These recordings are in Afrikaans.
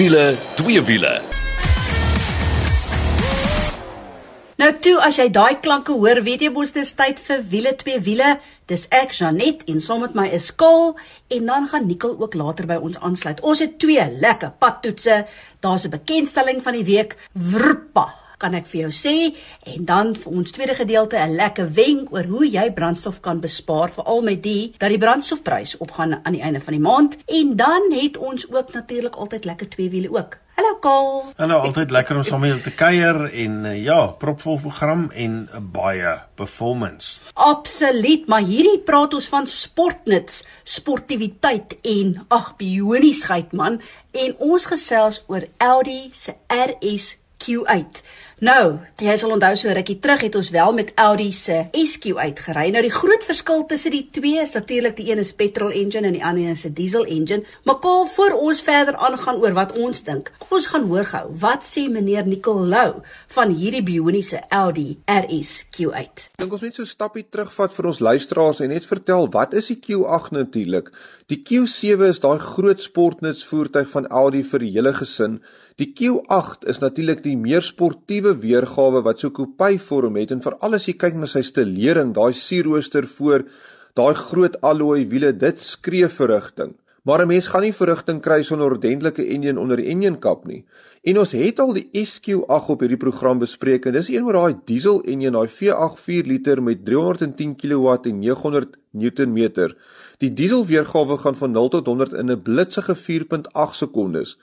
wiele, twee wiele. Nou toe as jy daai klanke hoor, weet jy mos dis tyd vir wiele twee wiele. Dis ek Janet en saam met my is Kol en dan gaan Nikkel ook later by ons aansluit. Ons het twee lekker padtoetse. Daar's 'n bekendstelling van die week. Wrpa kan ek vir jou sê en dan vir ons tweede gedeelte 'n lekker wenk oor hoe jy brandstof kan bespaar veral met die dat die brandstofprys opgaan aan die einde van die maand en dan het ons ook natuurlik altyd lekker twee wiele ook. Hallo Kol. Hallo, altyd lekker om saam met jou te kuier en uh, ja, propvol program en uh, baie performance. Absoluut, maar hierdie praat ons van sportnuts, sportiwiteit en ag bioniesheid man en ons gesels oor Audi se RS Q8. Nou, jy sal onthou so rukkie terug het ons wel met Audi se SQ8 gery. Nou die groot verskil tussen die twee is natuurlik die een is petrol engine en die ander is 'n diesel engine. Maar kom voor ons verder aangaan oor wat ons dink. Kom ons gaan hoor gou. Wat sê meneer Nicolou van hierdie bioniese Audi RS Q8? Dink ons net so 'n stappie terugvat vir ons luisteraars en net vertel wat is die Q8 natuurlik? Die Q7 is daai groot sportnuts voertuig van Audi vir die hele gesin. Die Q8 is natuurlik die meer sportiewe weergawe wat so kopie vorm het en veral as jy kyk na sy stelering, daai sierrooster voor, daai groot alloy wiele, dit skree verrigting. Maar 'n mens gaan nie verrigting kry sonder 'n ordentlike enjin onder die enjinkap nie. En ons het al die SQ8 op hierdie program bespreek en dis een met daai diesel enjin, daai V8 4 liter met 310 kW en 900 Nm. Die diesel weergawe gaan van 0 tot 100 in 'n blitsige 4.8 sekondes.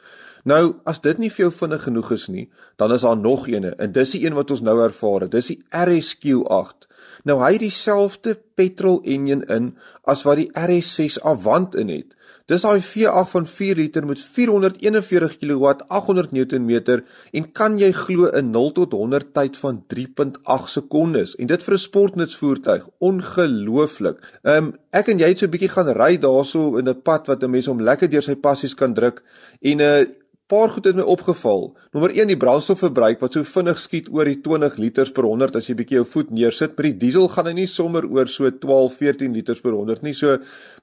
Nou, as dit nie vir jou vinnig genoeg is nie, dan is daar nog eene en dis die een wat ons nou ervaar het. Dis die RSQ8. Nou hy het dieselfde petrol enjin in as wat die RS6 Avant in het. Dis daai V8 van 4 liter met 441 kW, 800 Nm en kan jy glo 'n 0 tot 100 tyd van 3.8 sekondes en dit vir 'n sportnutsvoertuig, ongelooflik. Ehm um, ek en jy het so 'n bietjie gaan ry daarso in 'n pad wat 'n mens om lekker deur sy passies kan druk en 'n uh, eh, paar goed het my opgeval. Nommer 1 die brandstofverbruik wat so vinnig skiet oor die 20 liters per 100 as jy bietjie jou voet neersit. Met die diesel gaan hy nie sommer oor so 12, 14 liters per 100 nie. So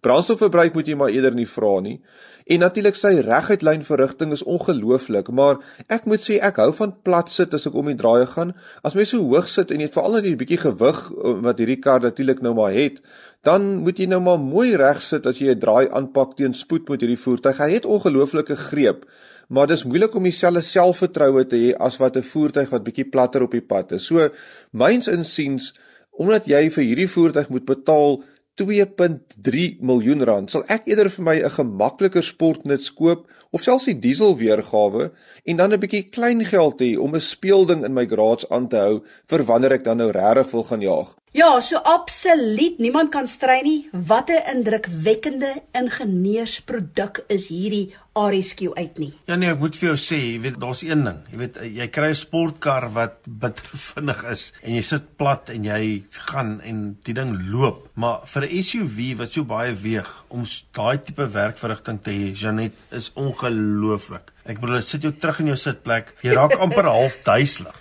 brandstofverbruik moet jy maar eerder nie vra nie. En natuurlik sy reguit lyn verrigting is ongelooflik, maar ek moet sê ek hou van plat sit as ek om die draaie gaan. As mens so hoog sit en jy het veral net 'n bietjie gewig eh, wat hierdie kar natuurlik nou maar het, dan moet jy nou maar mooi reg sit as jy 'n draai aanpak teen spoed met hierdie voertuig. Hy het ongelooflike greep maar dis moeilik om dieselfde selfvertroue te hê as wat 'n voertuig wat bietjie platter op die pad is. So myns insiens omdat jy vir hierdie voertuig moet betaal 2.3 miljoen rand, sal ek eerder vir my 'n gemakliker sportnuts koop of selfs die diesel weergawe en dan 'n bietjie klein geld hê om 'n speelding in my garage aan te hou vir wanneer ek dan nou regtig wil gaan jaag. Ja, so absoluut niemand kan strei nie. Wat 'n indrukwekkende ingenieursproduk is hierdie RSQ uit nie. Ja nee, ek moet vir jou sê, jy weet daar's een ding. Jy weet jy kry 'n sportkar wat bitter vinnig is en jy sit plat en jy gaan en die ding loop, maar vir 'n SUV wat so baie weeg om daai tipe werkverrigting te hê, Janet, is ongelooflik. Ek bedoel, sit jou terug in jou sitplek, jy raak amper half duiselig.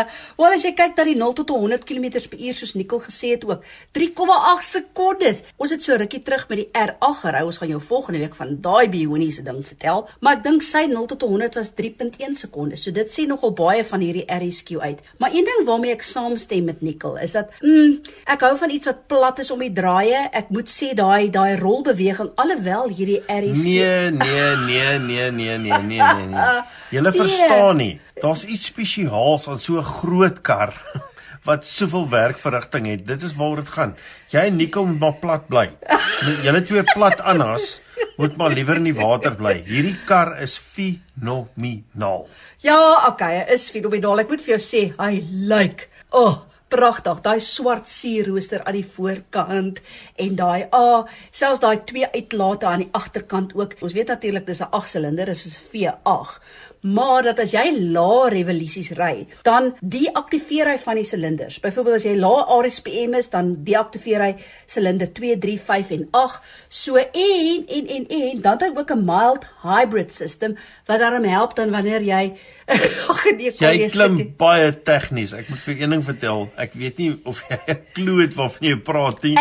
Wel as jy kyk dat die 0 tot 100 km/h soos Nikkel gesê het ook 3,8 sekondes. Ons het so rukkie terug met die R8 gery. Ons gaan jou volgende week van daai bioniese ding vertel, maar ek dink sy 0 tot 100 was 3.1 sekondes. So dit sê nogal baie van hierdie RSQ uit. Maar een ding waarmee ek saamstem met Nikkel is dat mm, ek hou van iets wat plat is om die draaie. Ek moet sê daai daai rolbeweging alhoewel hierdie RSQ Nee, nee, nee, nee, nee, nee, nee, nee. nee. Jy nee. verstaan nie. Daar's iets spesiaals aan so 'n groot kar wat soveel werkverrigting het. Dit is waaroor dit gaan. Jy en Nico moet maar plat bly. Julle twee plat aanhas moet maar liewer in die water bly. Hierdie kar is fenomenaal. Ja, okay, is fenomenaal. Ek moet vir jou sê, hy lyk like, oh pragtig. Daai swart sierrooster aan die voorkant en daai a, ah, selfs daai twee uitlate aan die agterkant ook. Ons weet natuurlik dis 'n 8 silinder, dis 'n V8 maar dat as jy lae revolusies ry, dan deaktiveer hy van die silinders. Byvoorbeeld as jy lae RPM is, dan deaktiveer hy silinder 2, 3, 5 en 8. So en en en en dan het hy ook 'n mild hybrid system wat daarom help dan wanneer jy ag nee, kom jy klim baie tegnies. Ek moet vir een ding vertel. Ek weet nie of jy 'n klou het waarvan jy praat nie.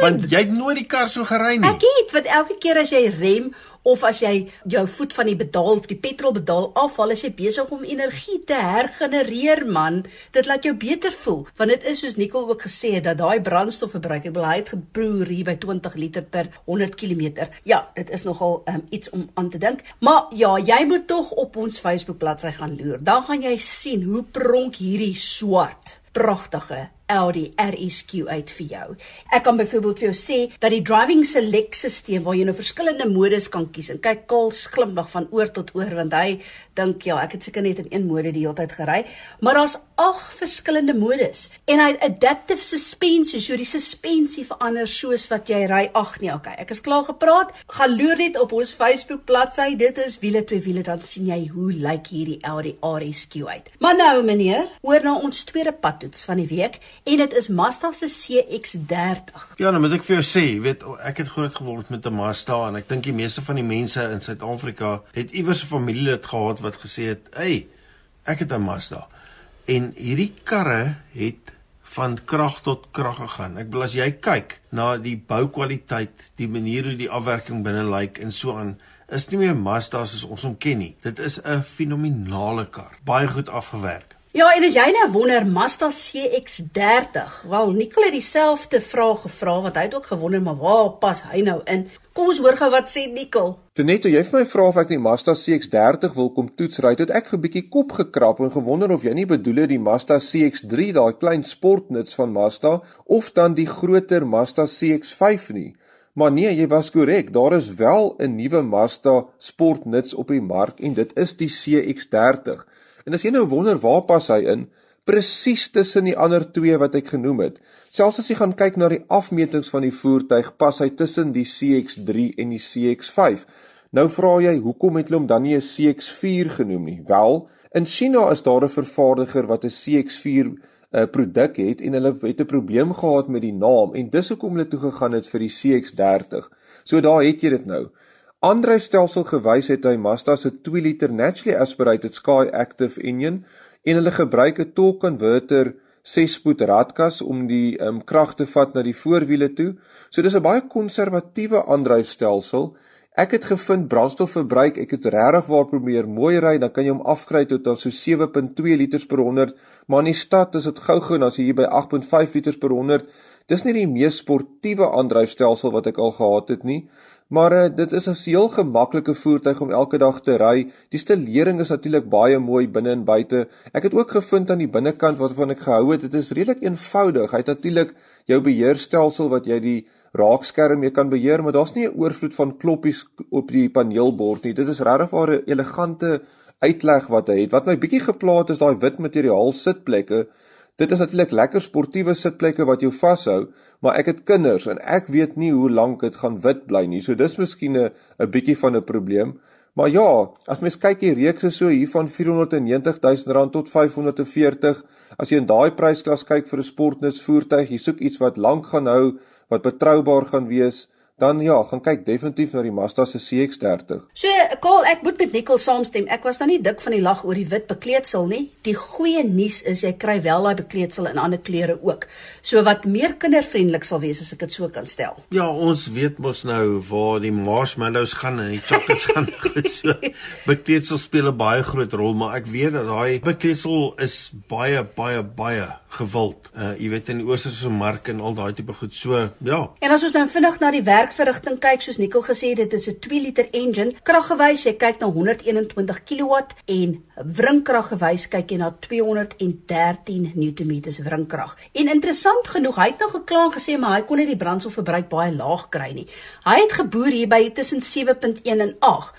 Want jy het nooit die kar so gery nie. Ek het, want elke keer as jy rem of as jy jou voet van die pedaal of die petrol pedaal afhaal, is jy besig om energie te hergenereer man. Dit laat jou beter voel want dit is soos Nicole ook gesê het dat daai brandstofverbruik, ek bedoel hy het gebroer hier by 20 liter per 100 km. Ja, dit is nogal um, iets om aan te dink. Maar ja, jy moet tog op ons Facebook bladsy gaan loer. Dan gaan jy sien hoe pronk hierdie swart pragtige Audi RSQ uit vir jou. Ek kan byvoorbeeld vir jou sê dat die driving select stelsel waar jy nou verskillende modes kan kies en kyk Kals glimlag van oor tot oor want hy dink ja, ek het seker net in een mode die hele tyd gery, maar daar's ag verskillende modes en hy adaptive suspensie, so die suspensie verander soos wat jy ry. Ag nee, okay. Ek is klaar gepraat. Gaan loer net op ons Facebook bladsy. Dit is wiele twee wiele dan sien jy hoe lyk hierdie Audi RSQ uit. Maar nou meneer, hoor nou ons tweede padtoets van die week en dit is Mazda se CX-30. Ja, nou moet ek vir jou sê, weet ek het groot geword met 'n Mazda en ek dink die meeste van die mense in Suid-Afrika het iewers 'n familielid gehad wat gesê het, "Ey, ek het 'n Mazda." En hierdie karre het van krag tot krag gegaan. Ek wil as jy kyk na die boukwaliteit, die manier hoe die afwerking binne lyk en so aan, is nie meer Mazda soos ons hom ken nie. Dit is 'n fenominale kar, baie goed afgewerk. Ja, en as jy nou wonder Mazda CX-30, wel Nicole het dieselfde vraag gevra wat hy het ook gewonder, maar waar pas hy nou in? Kom ons hoor gou wat sê Nicole. Tenet, jy vir my vra of ek die Mazda CX-30 wil kom toetsry, het ek 'n bietjie kop gekrap en gewonder of jy nie bedoel het die Mazda CX-3, daai klein sportnuts van Mazda, of dan die groter Mazda CX-5 nie. Maar nee, jy was korrek. Daar is wel 'n nuwe Mazda sportnuts op die mark en dit is die CX-30. En as jy nou wonder waar pas hy in, presies tussen die ander twee wat ek genoem het. Selfs as jy gaan kyk na die afmetings van die voertuig, pas hy tussen die CX3 en die CX5. Nou vra jy, hoekom het hulle hom dan nie 'n CX4 genoem nie? Wel, in China is daar 'n vervaardiger wat 'n CX4 'n uh, produk het en hulle het 'n probleem gehad met die naam en dis hoekom hulle toe gegaan het vir die CX30. So daar het jy dit nou aandryfstelsel gewys het hy Mazda se 2 liter naturally aspirated Sky Active engine en hulle gebruik 'n torque converter 6-spoed radkas om die um, krag te vat na die voorwiele toe. So dis 'n baie konservatiewe aandryfstelsel. Ek het gevind brandstofverbruik, ek het regtig waar probeer mooi ry, dan kan jy hom afkry tot dan so 7.2 liters per 100, maar in die stad is dit gou-gou dan as jy hier by 8.5 liters per 100. Dis nie die mees sportiewe aandryfstelsel wat ek al gehad het nie. Maar uh, dit is 'n heel gemaklike voertuig om elke dag te ry. Die stelering is natuurlik baie mooi binne en buite. Ek het ook gevind aan die binnekant waarvan ek gehou het, dit is redelik eenvoudig. Hy het natuurlik jou beheerstelsel wat jy die raakskerm mee kan beheer, maar daar's nie 'n oorvloed van kloppies op die paneelbord nie. Dit is regtig 'n elegante uitleg wat hy het. Wat my bietjie geplaat is daai wit materiaal sitplekke. Dit is natuurlik lekker sportiewe sitplekke wat jou vashou, maar ek het kinders en ek weet nie hoe lank dit gaan wit bly nie. So dis miskien 'n 'n bietjie van 'n probleem. Maar ja, as mens kyk die reeks is so hier van 490 000 rand tot 540. As jy in daai prysklas kyk vir 'n sportnuts voertuig, jy soek iets wat lank gaan hou, wat betroubaar gaan wees, dan ja, gaan kyk definitief na die Mazda se CX-30. So, Karl, ek moet met Nicole saamstem. Ek was nou nie dik van die lag oor die wit bekleedsel nie. Die goeie nuus is jy kry wel daai bekleedsel in ander kleure ook. So wat meer kindervriendelik sal wees as ek dit so kan stel. Ja, ons weet mos nou waar die marshmallows gaan en die chocolates gaan. Goed so. Bekleedsel speel 'n baie groot rol, maar ek weet dat daai bekleedsel is baie baie baie gewild. Uh jy weet in die oosterse mark en al daai tipe goed. So, ja. En as ons nou vinnig na die werkverrigting kyk, soos Nicole gesê het, dit is 'n 2 liter engine. Kraggewys, jy kyk na 121 kW en wringkraggewys kyk jy na 213 Nm wringkrag. En interessant genoeg, hy het nou gekla en gesê maar hy kon net die brandstofverbruik baie laag kry nie. Hy het geboer hier by tussen 7.1 en 8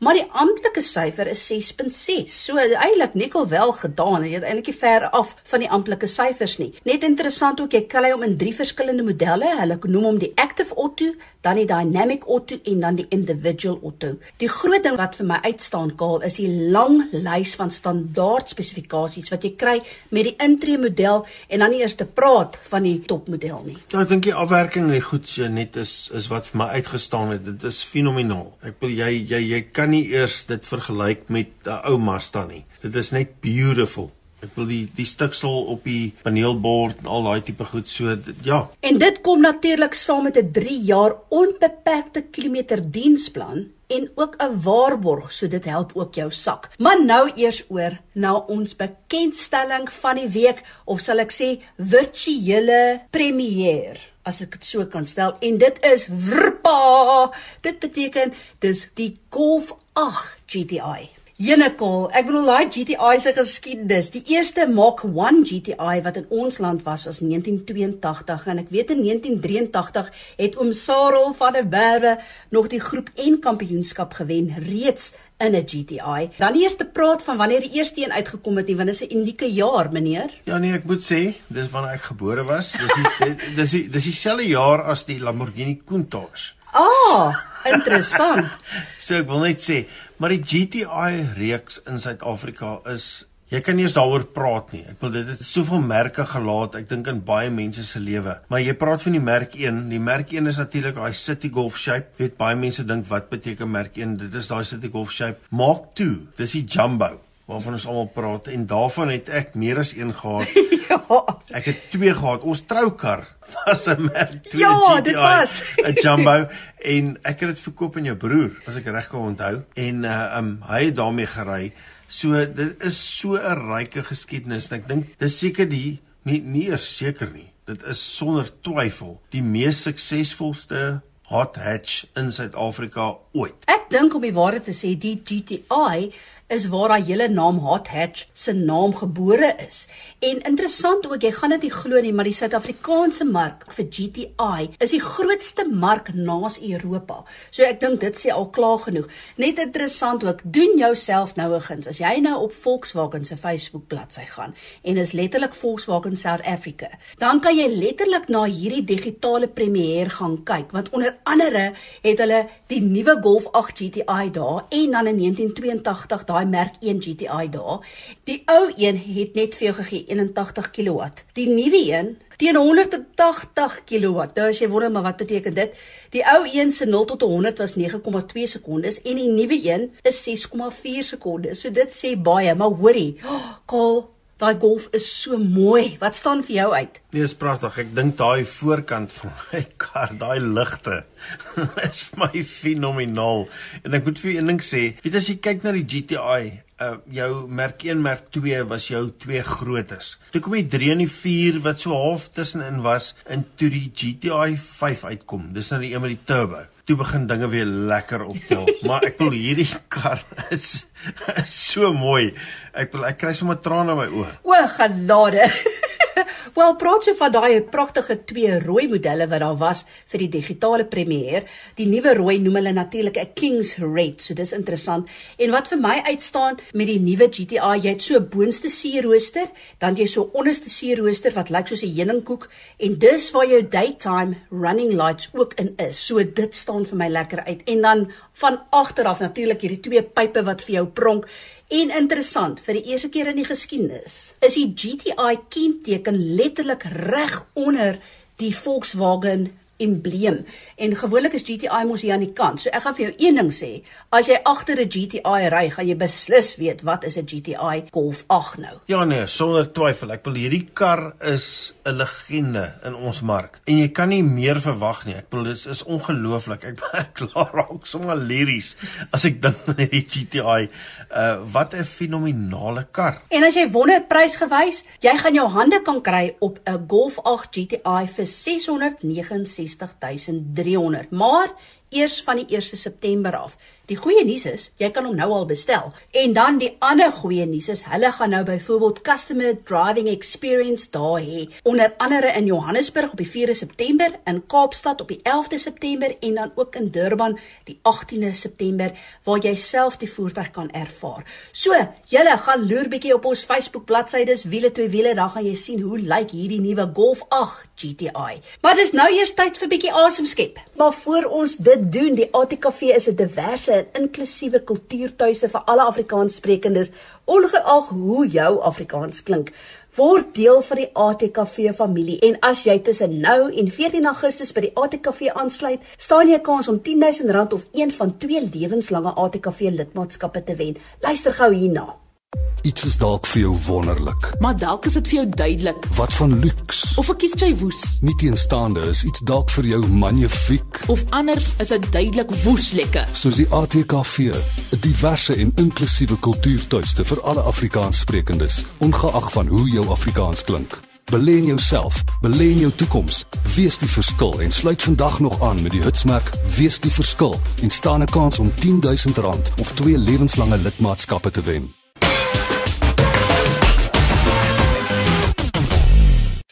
maar die amptelike syfer is 6.6. So eintlik nikkel wel gedaan jy het eintlik nie ver af van die amptelike syfers nie. Net interessant ook jy kry hom in drie verskillende modelle. Hulle noem hom die Active Auto, dan die Dynamic Auto en dan die Individual Auto. Die groot ding wat vir my uitstaan kaal is die lang lys van standaard spesifikasies wat jy kry met die intree model en dan nie eers te praat van die topmodel nie. Ja, ek dink die afwerking en die goed so net is is wat vir my uitgestaan het. Dit is fenomenaal. Ek wil jy jy jy kan nie eers dit vergelyk met 'n ou Mazda nie. Dit is net beautiful. Ek wil die die stiksel op die paneelbord en al daai tipe goed so ja. En dit kom natuurlik saam met 'n 3 jaar onbeperkte kilometer diensplan en ook 'n waarborg, so dit help ook jou sak. Maar nou eers oor na ons bekendstelling van die week of sal ek sê virtuele premier as ek dit so kan stel en dit is vrpa. Dit beteken dis die Golf 8 GTI. Jenekol, ek bedoel daai GTI se geskiedenis. Die eerste Mach 1 GTI wat in ons land was was 1982 en ek weet in 1983 het oom Sarel van der Berwe nog die groep N kampioenskap gewen reeds in 'n GTI. Dan eers te praat van wanneer die eerste een uitgekom het, want dit is 'n unieke jaar, meneer. Ja nee, ek moet sê, dis wanneer ek gebore was. Dis die dis die dis dieselfde jaar as die Lamborghini Countach. Ah, interessant. so ek wil net sê, maar die GTI reeks in Suid-Afrika is jy kan nie eens daaroor praat nie. Ek wil dit het soveel merke gelaat, ek dink in baie mense se lewe. Maar jy praat van die merk 1. Die merk 1 is natuurlik daai City Golf Shape. Jy weet baie mense dink wat beteken merk 1? Dit is daai City Golf Shape. Mark 2, dis die Jumbo waarvan ons almal praat en daarvan het ek meer as een gehad. ja. Ek het twee gehad. Ons troukar was 'n Merc 2 ja, GTI. dit was 'n Jumbo en ek het dit verkoop aan jou broer, as ek reg kan onthou. En uh um hy het daarmee gery. So dit is so 'n ryke geskiedenis en ek dink dis seker die nie nie seker nie. Dit is sonder twyfel die mees suksesvolste hot hatch in Suid-Afrika ooit. Ek dink om die waarheid te sê, die GTI is waar daai hele naam Hot Hatch se naam gebore is. En interessant ook, jy gaan dit nie glo nie, maar die Suid-Afrikaanse mark vir GTI is die grootste mark naas Europa. So ek dink dit sê al klaar genoeg. Net interessant ook, doen jouself nou 'n guns. As jy nou op Volkswagen se Facebook bladsy gaan en is letterlik Volkswagen South Africa, dan kan jy letterlik na hierdie digitale premier gaan kyk, want onder andere het hulle die nuwe Golf 8 GTI daar en dan in 1982 daai merk 1 GTI daar. Die ou een het net vir jou gegee 81 kW. Die nuwe een teen 180 kW. Nou as jy wonder maar wat beteken dit? Die ou een se 0 tot 100 was 9,2 sekondes en die nuwe een is 6,4 sekondes. So dit sê baie, maar hoorie, oh, Kaal Daai golf is so mooi. Wat staan vir jou uit? Nee, is pragtig. Ek dink daai voorkant van my kar, daai ligte is my fenomenaal. En ek moet vir een ding sê, weet as jy kyk na die GTI, uh jou merk 1 merk 2 was jou twee grootes. Toe kom die 3 en die 4 wat so half tussenin was in toe die GTI 5 uitkom. Dis nou die een met die turbo toe begin dinge weer lekker optel. maar ek wil hierdie kar is, is so mooi. Ek wil ek kry sommer trane in my oë. O, genade. Wel, praat so van daai pragtige twee rooi modelle wat daar was vir die digitale premier. Die nuwe rooi noem hulle natuurlik 'n King's Red, so dis interessant. En wat vir my uitstaan met die nuwe GTI, jy het so boonste sierrooster, dan jy so onderste sierrooster wat lyk soos 'n heuningkoek en dis waar jou daytime running lights ook in is. So dit staan vir my lekker uit. En dan van agteraf natuurlik hierdie twee pype wat vir jou pronk En interessant, vir die eerste keer in die geskiedenis is die GTI kenteken letterlik reg onder die Volkswagen embleem. En gewoonlik is GTI mos hier aan die kant. So ek gaan vir jou een ding sê, as jy agter 'n GTI ry, gaan jy beslis weet wat is 'n GTI Golf 8 nou. Ja nee, sonder twyfel. Ek wil hierdie kar is 'n legende in ons mark. En jy kan nie meer verwag nie. Ek bedoel dis is ongelooflik. Ek ek klaar raak sommer liries as ek dink aan hierdie GTI. Uh wat 'n fenominale kar. En as jy wonder prysgewys, jy gaan jou hande kan kry op 'n Golf 8 GTI vir 660300. Maar eers van die 1 September af. Die goeie nuus is, jy kan hom nou al bestel. En dan die ander goeie nuus is, hulle gaan nou byvoorbeeld customer driving experience daar hê. Onder andere in Johannesburg op die 4de September, in Kaapstad op die 11de September en dan ook in Durban die 18de September waar jy self die voertuig kan ervaar. So, julle gaan loer bietjie op ons Facebook bladsy, dis wiele twee wiele, dan gaan jy sien hoe lyk hierdie nuwe Golf 8 GTI. Maar dis nou eers tyd vir bietjie asem skep. Maar voor ons dit doen. Die ATKV is 'n diverse en inklusiewe kultuurtuiste vir alle Afrikaanssprekendes, ongeag hoe jou Afrikaans klink. Word deel van die ATKV familie en as jy tussen nou en 14 Augustus by die ATKV aansluit, staan jy 'n kans om R10000 of een van twee lewenslange ATKV lidmaatskappe te wen. Luister gou hierna. Iets is dalk vir jou wonderlik. Maar dalk is dit vir jou duidelik. Wat van luks? Of ek kies jy woes. Nie teenstaande is iets dalk vir jou magnifiek. Of anders is dit duidelik woes lekker. Soos die ATKV, 'n diverse en inklusiewe kultuurtuiste vir alle Afrikaanssprekendes, ongeag van hoe jou Afrikaans klink. Belê in jouself, belê in jou toekoms. Wees die verskil en sluit vandag nog aan met die hitsmerk Wees die verskil en staan 'n kans om R10000 of twee lewenslange lidmaatskappe te wen.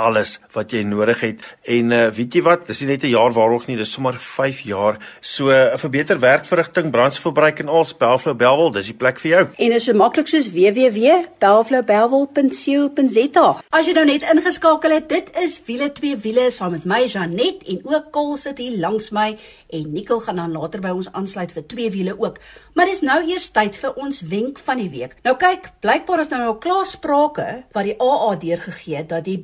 alles wat jy nodig het. En uh, weet jy wat, dis nie net 'n jaar waarog nie, dis sommer 5 jaar. So uh, vir beter werkverrigting, brandstofverbruik en al Spelflow Belwel, dis die plek vir jou. En is so maklik soos www.belflowbelwel.co.za. As jy nou net ingeskakel het, dit is wiele twee wiele saam met my Janet en ook Kol sit hier langs my en Nicole gaan dan later by ons aansluit vir twee wiele ook. Maar dis nou eers tyd vir ons wenk van die week. Nou kyk, blykbaar is nou al klaar sprake wat die AA deurgegee het dat die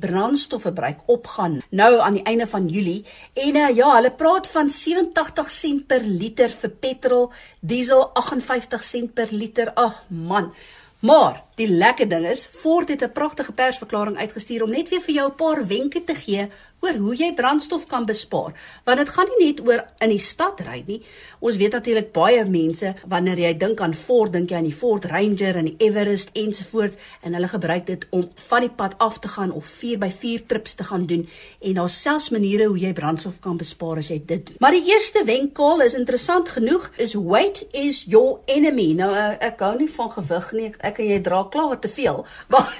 brandstofverbruik opgaan nou aan die einde van Julie en uh, ja, hulle praat van 87 sent per liter vir petrol, diesel 58 sent per liter. Ag man. Maar die lekker ding is, Ford het 'n pragtige persverklaring uitgestuur om net weer vir jou 'n paar wenke te gee oor hoe jy brandstof kan bespaar. Want dit gaan nie net oor in die stad ry nie. Ons weet natuurlik baie mense wanneer jy dink aan Ford, dink jy aan die Ford Ranger en die Everest ensovoorts en hulle gebruik dit om van die pad af te gaan of 4x4 trips te gaan doen en daar's selfs maniere hoe jy brandstof kan bespaar as jy dit doen. Maar die eerste wenkaal is interessant genoeg is weight is your enemy. Nou eh, ek hou nie van gewig nie. Ek, en jy dra klaar te veel. Maar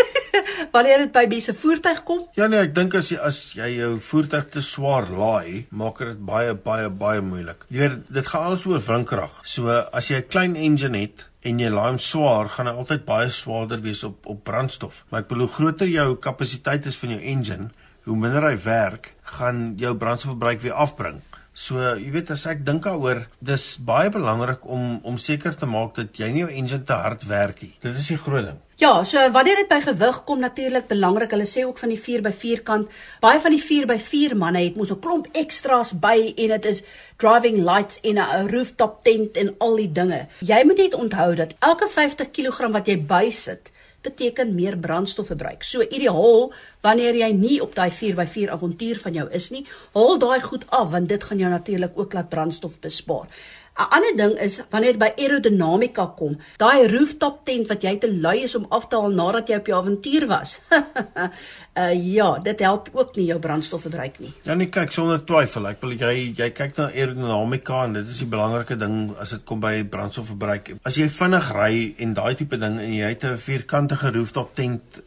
wanneer dit by mense voertuig kom, Ja nee, ek dink as jy as jy jou voertuig te swaar laai, maak dit baie baie baie moeilik. Jy weet, dit gaan alles oor wrinkrag. So as jy 'n klein engine het en jy laai hom swaar, gaan hy altyd baie swaarder wees op op brandstof. Maar ek bedoel groter jou kapasiteit is van jou engine, hoe minder hy werk, gaan jou brandstofverbruik weer afbring. So, jy weet as ek dink daaroor, dis baie belangrik om om seker te maak dat jy nie jou engine te hard werk nie. Dit is die groot ding. Ja, so wanneer dit by gewig kom natuurlik belangrik. Hulle sê ook van die 4x4 kant, baie van die 4x4 manne het mos 'n klomp ekstra's by en dit is driving lights en 'n rooftop tent en al die dinge. Jy moet net onthou dat elke 50 kg wat jy bysit, beteken meer brandstofverbruik. So ideaal wanneer jy nie op daai 4x4 avontuur van jou is nie, haal daai goed af want dit gaan jou natuurlik ook laat brandstof bespaar. 'n Ander ding is wanneer dit by aerodinamika kom, daai rooftop tent wat jy te lui is om af te haal nadat jy op jou avontuur was. uh ja, dit help ook nie jou brandstofverbruik nie. Ja nee, kyk sonder twyfel. Ek wil jy jy kyk na aerodinamika en dit is die belangrike ding as dit kom by brandstofverbruik. As jy vinnig ry en daai tipe ding en jy het 'n vierkantige rooftop tent,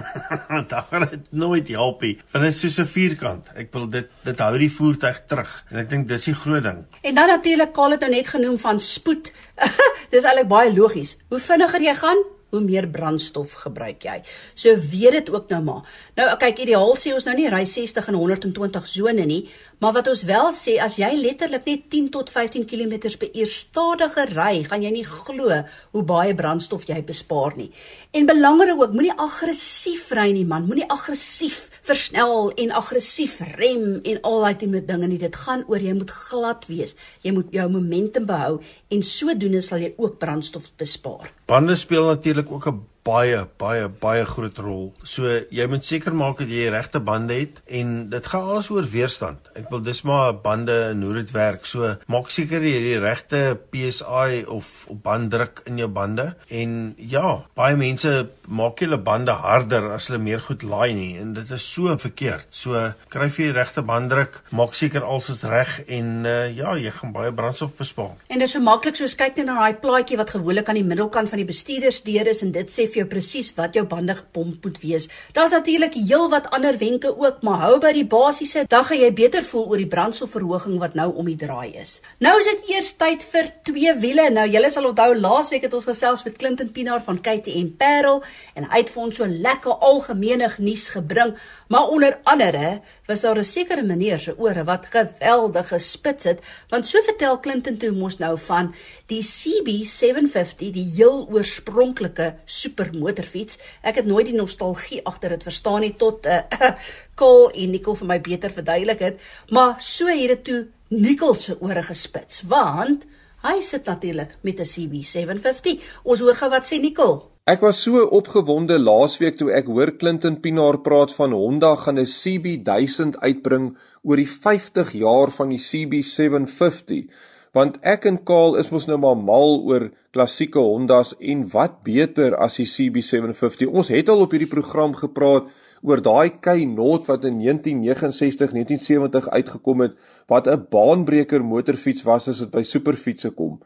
dan gaan dit nooit help nie. Want dit is soos 'n vierkant. Ek wil dit dit hou die voertuig terug en ek dink dis die groot ding. En dan natuurlik Karl het nou net genoem van spoed. Dis eintlik baie logies. Hoe vinniger jy gaan, hoe meer brandstof gebruik jy. So weet dit ook nou maar. Nou kyk, ideaal sê ons nou nie ry 60 en 120 sone nie, maar wat ons wel sê as jy letterlik net 10 tot 15 km per uur stadiger ry, gaan jy nie glo hoe baie brandstof jy bespaar nie. En belangrik ook, moenie aggressief ry nie man, moenie aggressief versnel en aggressief rem en al daai tipe dinge nie. Dit gaan oor jy moet glad wees. Jy moet jou momentum behou en sodoende sal jy ook brandstof bespaar. Bande speel natuurlik ook 'n baie baie baie groot rol. So jy moet seker maak dat jy die regte bande het en dit gaan alles oor weerstand. Ek wil dis maar bande en hoe dit werk. So maak seker jy het die regte PSI of op banddruk in jou bande en ja, baie mense maak hulle bande harder as hulle meer goed laai nie en dit is so verkeerd. So kry jy die regte banddruk, maak seker alles is reg en uh, ja, jy gaan baie brandstof bespaar. En dit is so maklik soos kyk net na daai plaatjie wat gewoonlik aan die middelkant van die bestuurdersdeur is en dit sê vir jou presies wat jou bande gepomp moet wees. Daar's natuurlik heelwat ander wenke ook, maar hou by die basiese, dan gaan jy beter voel oor die brandstofverhoging wat nou om die draai is. Nou is dit eers tyd vir twee wiele. Nou julle sal onthou laasweek het ons gesels met Clinton Pinaar van KTM Parel en het vir ons so lekker algemene nuus gebring, maar onder andere was daar 'n sekere meneer se ore wat geweldig gespits het, want so vertel Clinton toe mos nou van die CB750, die heel oorspronklike super super motorfiets. Ek het nooit die nostalgie agter dit verstaan nie tot uh, Cole en Nicole vir my beter verduidelik het, maar so het dit toe Nicole se ore gespits, want hy sit natuurlik met 'n CB750. Ons hoor gou wat sê Nicole. Ek was so opgewonde laasweek toe ek hoor Clinton Pinaar praat van Honda gaan 'n CB1000 uitbring oor die 50 jaar van die CB750 want ek en Kaal is mos nou maar mal oor klassieke Hondas en wat beter as die CB750. Ons het al op hierdie program gepraat oor daai K-Not wat in 1969, 1970 uitgekom het wat 'n baanbreker motorfiets was as dit by superfietsse kom.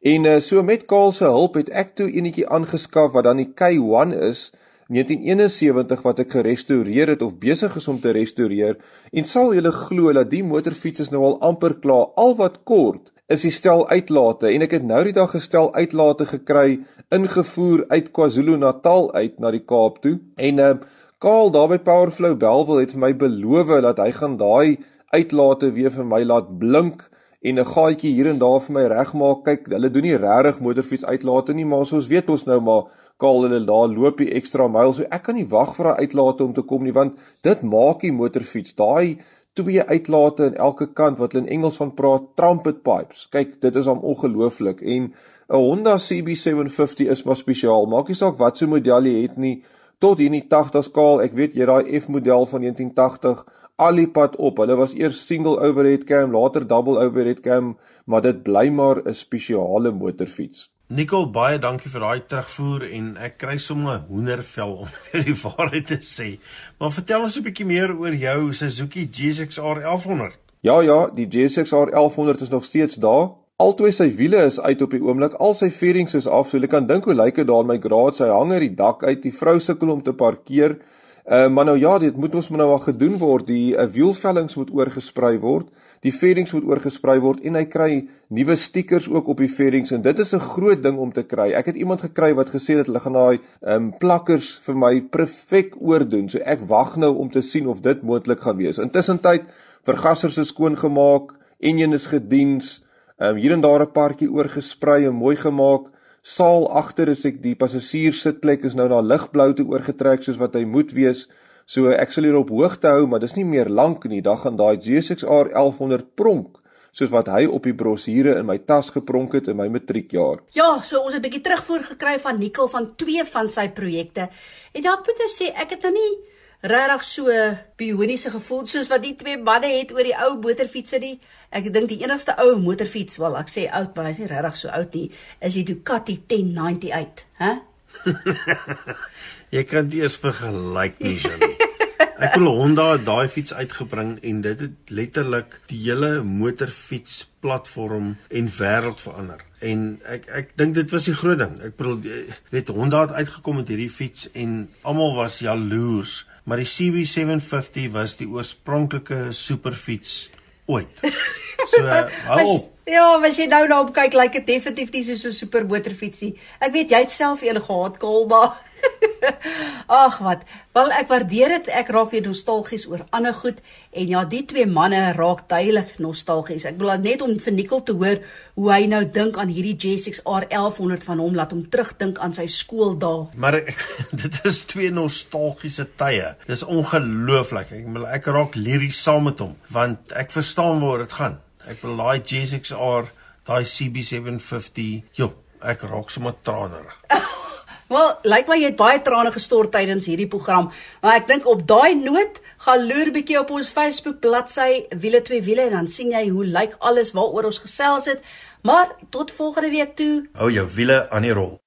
En uh, so met Kaal se hulp het ek toe enetjie aangeskaf wat dan die K1 is 1971 wat ek gerestoreer het of besig is om te restoreer en sal julle glo dat die motorfiets is nou al amper klaar al wat kort is die stel uitlate. En ek het nou die dag gestel uitlate gekry ingevoer uit KwaZulu-Natal uit na die Kaap toe. En uh, Kaal daar by Powerflow Belwel het vir my beloof dat hy gaan daai uitlate weer vir my laat blink en 'n gaatjie hier en daar vir my regmaak. Kyk hulle doen nie regtig motorfiets uitlate nie maar soos weet ons nou maar Kaal hulle daar loop die ekstra myl. So ek kan nie wag vir daai uitlate om te kom nie want dit maak die motorfiets. Daai twee uitlate aan elke kant wat hulle in Engels van praat trumpet pipes. Kyk, dit is hom ongelooflik en 'n Honda CB750 is maar spesiaal. Maak nie saak wat so model jy het nie, tot hier in die 80s kaal. Ek weet jy daai F model van 1980 al die pad op. Hulle was eers single overhead cam, later double overhead cam, maar dit bly maar 'n spesiale motorfiets. Nicole, baie dankie vir daai terugvoer en ek kry sommer hoendervel om vir die waarheid te sê. Maar vertel ons 'n bietjie meer oor jou Suzuki GSX-R 1100. Ja ja, die GSX-R 1100 is nog steeds daar. Altoe sy wiele is uit op die oomblik. Al sy fairings is af. So jy kan dink hoe lyk dit daar in my garage. Hy hang uit die dak uit. Die vrou sukkel om te parkeer. Uh maar nou ja, dit moet ons maar nou al gedoen word. Die uh, wielvellings moet oorgesprei word. Die fairings moet oorgesprei word en hy kry nuwe stickers ook op die fairings en dit is 'n groot ding om te kry. Ek het iemand gekry wat gesê het hulle gaan daai um, plakkers vir my perfek oordoen. So ek wag nou om te sien of dit moontlik gaan wees. Intussen tyd vergassers is skoon gemaak, enjin is gediens, um, hier en daar 'n paartjie oorgesprei en mooi gemaak. Saal agter is ek die passasier sitplek is nou na ligblou toe oorgetrek soos wat hy moet wees. So ek sal hier op hoogte hou, maar dis nie meer lank nie. Dan gaan daai GSX-R 1100 pronk soos wat hy op die brosjure in my tas gepronk het in my matriekjaar. Ja, so ons het 'n bietjie terugvoer gekry van Nicole van twee van sy projekte. En dan moet ek sê ek het nou nie regtig so bioniese gevoel soos wat die twee manne het oor die ou motorfietsse nie. Ek dink die enigste ou motorfiets, wel ek sê oud, maar hy is nie regtig so oud nie, is die Ducati 1098, hè? Jy kan dit eers vergelyk nie, Janie. Ek wil Honda daai fiets uitgebring en dit het letterlik die hele motorfiets platform en wêreld verander. En ek ek dink dit was die groot ding. Ek bedoel weet Honda het uitgekom met hierdie fiets en almal was jaloers, maar die CB750 was die oorspronklike superfiets ooit. So hou op. Ja, as jy nou na nou kyk, lyk dit definitief nie soos 'n super motorfiets nie. Ek weet jy het self een gehad, Kolba. Ag wat. Wel ek waardeer dit. Ek raak weer nostalgies oor ander goed en ja, die twee manne raak duidelik nostalgies. Ek wil net om vir Nikkel te hoor hoe hy nou dink aan hierdie J6 R1100 van hom laat hom terugdink aan sy skooldae. Maar ek, dit is twee nostalgiese tye. Dis ongelooflik. Ek ek raak liries saam met hom want ek verstaan waar dit gaan. Ek wil daai J6 R, daai CB750, joh, ek raak sommer tranerig. Wel, lyk my jy het baie trane gestort tydens hierdie program, maar ek dink op daai noot gaan loer bietjie op ons Facebook bladsy Wiele twee wiele en dan sien jy hoe lyk alles waaroor ons gesels het. Maar tot volgende week toe. Hou jou wiele aan die rol.